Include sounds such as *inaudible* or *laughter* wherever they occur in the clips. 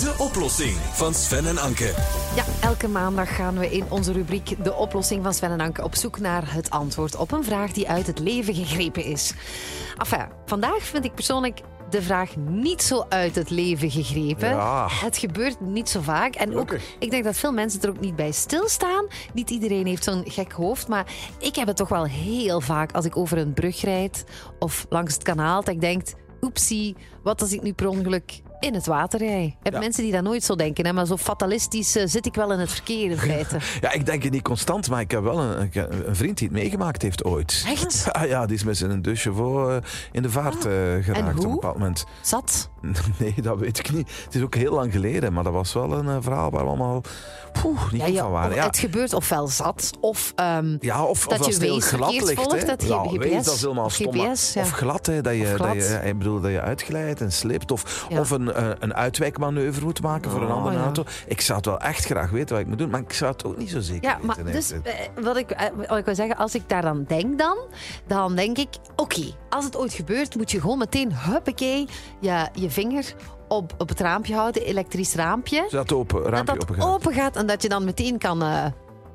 De oplossing van Sven en Anke. Ja, elke maandag gaan we in onze rubriek De oplossing van Sven en Anke op zoek naar het antwoord op een vraag die uit het leven gegrepen is. Enfin, vandaag vind ik persoonlijk de vraag niet zo uit het leven gegrepen. Ja. Het gebeurt niet zo vaak. En ook, ik denk dat veel mensen er ook niet bij stilstaan. Niet iedereen heeft zo'n gek hoofd, maar ik heb het toch wel heel vaak als ik over een brug rijd of langs het kanaal, dat ik denk, oepsie, wat als ik nu per ongeluk in het water rij? Ik heb Ja. mensen die dat nooit zo denken, hè, maar zo fatalistisch eh, zit ik wel in het verkeer in feite. Ja, ik denk het niet constant, maar ik heb wel een, een vriend die het meegemaakt heeft ooit. Echt? Ja, *laughs* ja die is met zijn deux chevaux eh, in de vaart eh, geraakt op hoe? een bepaald moment. Zat? *laughs* Nee, dat weet ik niet. Het is ook heel lang geleden, maar dat was wel een verhaal waar we allemaal poeh, niet Ja, ja, van waren. Ja, Het gebeurt ofwel zat, of ehm, ja of, dat of je heel glad ligt. volgt, dat ja, GPS, Waze, dat is helemaal stom. GPS. Of glad, hè, dat, je, Of dat, je, ik bedoel, dat je uitglijdt en slipt. Of, of een, eh, een uitwijkmanoeuvre moet maken voor een Oh, andere ja. auto. Ik zou het wel echt graag weten wat ik moet doen, maar ik zou het ook niet zo zeker Ja, maar dus eh, wat ik, eh, wat ik wil zeggen, als ik daar dan denk dan, dan denk ik, oké, als het ooit gebeurt, moet je gewoon meteen, huppakee, je, je vinger op, op het raampje houden, elektrisch raampje. Zodat het open, Dat raampje dat open gaat. open gaat en dat je dan meteen kan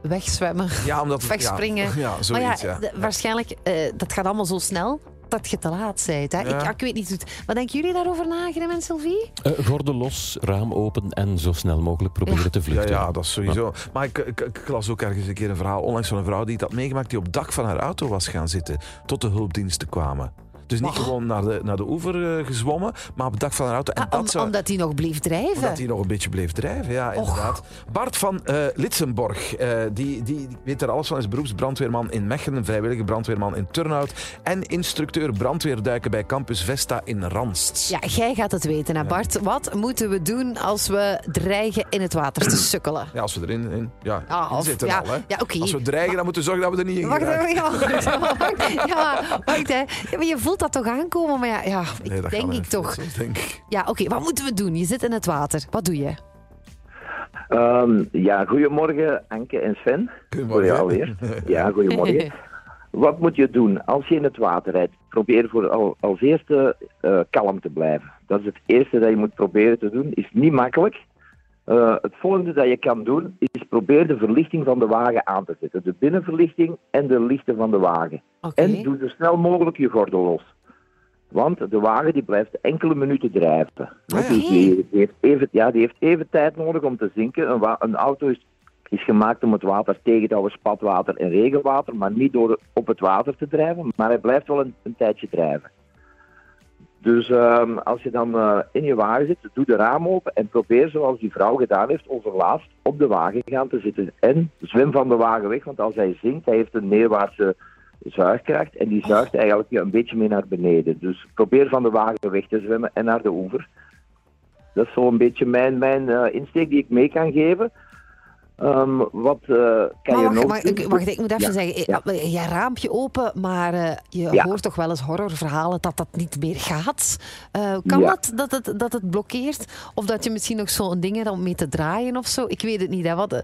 wegzwemmen, Ja, omdat het, *laughs* wegspringen. Ja, ja maar zoiets, ja, ja. waarschijnlijk, dat gaat allemaal zo snel dat je te laat bent. Hè? Ja. Ik, ik weet niet. Wat denken jullie daarover na, Grem en Sylvie? Eh, gordel los, raam open en zo snel mogelijk proberen Ja. te Ja, vluchten. ja, dat is sowieso. Maar ik, ik, ik las ook ergens een keer een verhaal onlangs van een vrouw die het had meegemaakt die op het dak van haar auto was gaan zitten tot de hulpdiensten kwamen. Dus niet gewoon naar de, naar de oever eh, gezwommen, maar op het dak van haar auto. En Ah, dat zou, Omdat hij nog bleef drijven. omdat hij nog een beetje bleef drijven, ja, inderdaad. Bart van eh, Litsenborg, eh, die, die weet er alles van, is beroepsbrandweerman in Mechelen, vrijwillige brandweerman in Turnhout en instructeur brandweerduiken bij Campus Vesta in Ranst. Ja, jij gaat het weten, hè Bart. Wat moeten we doen als we dreigen in het water te *clears throat* sukkelen? Ja, als we erin in, ja, in of- zitten ja, al. Hè. ja. Als we dreigen, dan moeten we zorgen dat we er niet in Wacht even, ja, wacht, ja, wacht, *laughs* hè. Maar je voelt dat toch aankomen? Maar ja, ja ik Nee, dat denk ik toch. denk ik. Ja, oké, wat moeten we doen? Je zit in het water. Wat doe je? Ehm, ja, goedemorgen Anke en Sven. Voor jou weer. Ja, goedemorgen. *laughs* Wat moet je doen als je in het water rijdt? Probeer voor al, als eerste eh, kalm te blijven. Dat is het eerste dat je moet proberen te doen. Is niet makkelijk. Eh, het volgende dat je kan doen is probeer de verlichting van de wagen aan te zetten. De binnenverlichting en de lichten van de wagen. En doe zo snel mogelijk je gordel los. Want de wagen die blijft enkele minuten drijven. ja. Dus die, die heeft even, ja, die heeft even tijd nodig om te zinken. Een, een auto is, is gemaakt om het water tegen te houden, spatwater en regenwater, maar niet door op het water te drijven. Maar hij blijft wel een, een tijdje drijven. Dus ehm, als je dan eh, in je wagen zit, doe de raam open en probeer zoals die vrouw gedaan heeft, overlaatst op de wagen gaan te zitten. En zwem van de wagen weg, want als hij zinkt, hij heeft een neerwaartse zuigkracht en die zuigt eigenlijk een beetje mee naar beneden. Dus probeer van de wagen weg te zwemmen en naar de oever. Dat is zo'n beetje mijn, mijn eh, insteek die ik mee kan geven. Ehm, wat eh, kan Maar je wacht, nog wacht, ik- wacht, ik moet even Ja, zeggen. ja. eh, Je raampje open, maar eh, je Ja. hoort toch wel eens horrorverhalen dat dat niet meer gaat. Eh, kan dat, dat het, dat het blokkeert? Of dat je misschien nog zo'n ding hebt om mee te draaien of zo? Ik weet het niet. Hè. Wat, eh,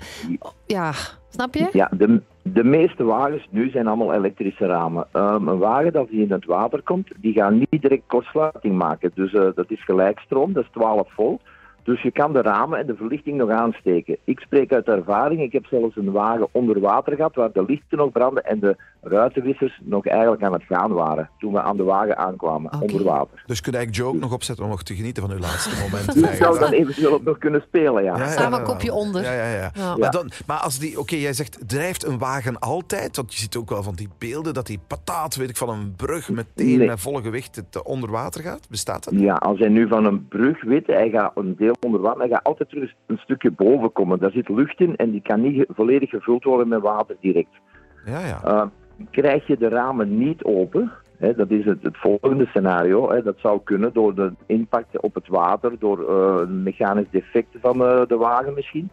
ja, snap je? Ja, de, de meeste wagens nu zijn allemaal elektrische ramen. Ehm, een wagen dat die in het water komt, die gaat niet direct kortsluiting maken. Dus eh, dat is gelijkstroom, dat is 12 volt. Dus je kan de ramen en de verlichting nog aansteken. Ik spreek uit ervaring. Ik heb zelfs een wagen onder water gehad waar de lichten nog brandden en de ruitenwissers nog eigenlijk aan het gaan waren toen we aan de wagen aankwamen, onder water. Dus kun je eigenlijk Joe ook nog opzetten om nog te genieten van uw laatste *laughs* moment. Ik zou dan eventueel ook nog kunnen spelen, ja. Ja, ja, Samen kopje onder. Ja, ja, ja. Ja. Maar, dan, maar als die, oké, jij zegt, drijft een wagen altijd? Want je ziet ook wel van die beelden dat die pataat, weet ik, van een brug meteen Nee. met volle gewicht het, eh, onder water gaat. Bestaat dat? Ja, als hij nu van een brug weet, hij gaat een deel onder water, hij gaat altijd terug een stukje boven komen. Daar zit lucht in en die kan niet volledig gevuld worden met water direct. Ja, ja. Uh, krijg je de ramen niet open, hè, dat is het, het volgende scenario, hè, dat zou kunnen door de impact op het water, door eh, een mechanisch defect van eh, de wagen misschien.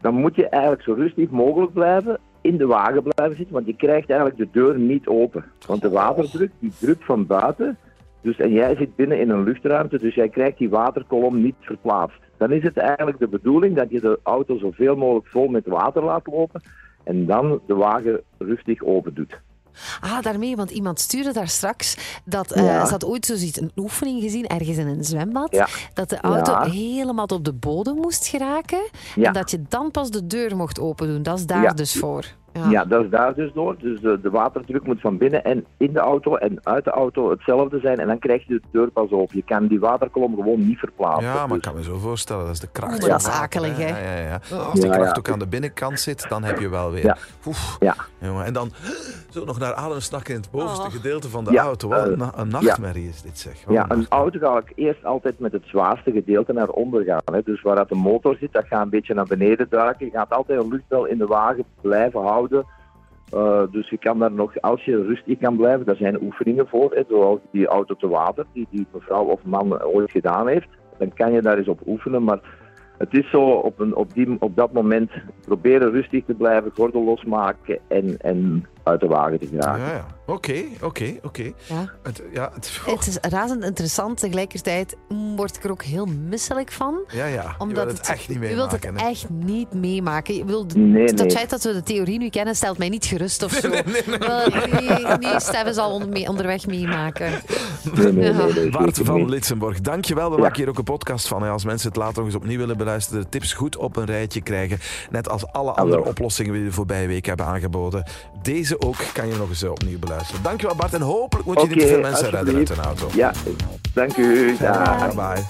Dan moet je eigenlijk zo rustig mogelijk blijven, in de wagen blijven zitten, want je krijgt eigenlijk de deur niet open. Want de waterdruk, die drukt van buiten, dus, en jij zit binnen in een luchtruimte, dus jij krijgt die waterkolom niet verplaatst. Dan is het eigenlijk de bedoeling dat je de auto zoveel mogelijk vol met water laat lopen en dan de wagen rustig open doet. Ah, daarmee, want iemand stuurde daar straks dat eh Ja. ze had ooit zoiets een oefening gezien ergens in een zwembad. Ja. Dat de auto Ja. helemaal op de bodem moest geraken. En dat je dan pas de deur mocht open doen. Dat is daar dus voor. Ja. Ja, dat is daar dus door. Dus de, de waterdruk moet van binnen en in de auto en uit de auto hetzelfde zijn. En dan krijg je de deur pas open. Je kan die waterkolom gewoon niet verplaatsen. Ja, maar ik Dus- kan me zo voorstellen, dat is de kracht. Van dat is akelig, hè? Ja, ja, ja. Oh. Als die kracht ook aan de binnenkant zit, dan heb je wel weer... Ja. Oef, Ja. jongen. En dan *gasps* zo nog naar adem snakken in het bovenste Oh. gedeelte van de Ja, auto. Wat een, eh, na- een nachtmerrie is dit, zeg. Wat Ja, een een auto ga ik eerst altijd met het zwaarste gedeelte naar onder gaan. Hè. Dus waar dat de motor zit, dat gaat een beetje naar beneden duiken. Je gaat altijd een luchtbel in de wagen blijven houden. Eh, dus je kan daar nog, als je rustig kan blijven, daar zijn oefeningen voor. Zoals die auto te water, die die mevrouw of man ooit gedaan heeft. Dan kan je daar eens op oefenen. Maar het is zo op, een, op, die, op dat moment proberen rustig te blijven, gordel losmaken en, en uit de wagen te geraken. Ja, ja. Oké, oké, oké. Ja. Het- Ja, het- Het is razend interessant. Tegelijkertijd mm, word ik er ook heel misselijk van. ja, ja. Je Omdat wilt het echt niet Je wilt meemaken. het hè. echt niet meemaken. Je wilt, Nee, feit dat we de theorie nu kennen, stelt mij niet gerust of zo. Nee, nee, nee. Nee, nee, zal onder, mee- onderweg meemaken. Nee, nee, Ja. nee, nee, Bart van. Litsenborg, dankjewel. We Ja. maken hier ook een podcast van. hè. Als mensen het later nog eens opnieuw willen beluisteren, de tips goed op een rijtje krijgen. Net als alle andere oplossingen die we de voorbije week hebben aangeboden. Deze ook kan je nog eens eh, opnieuw beluisteren. Dankjewel Bart en hopelijk moet je niet te Oké, veel mensen redden uit een auto. Ja, dank u. Dag. Bye bye.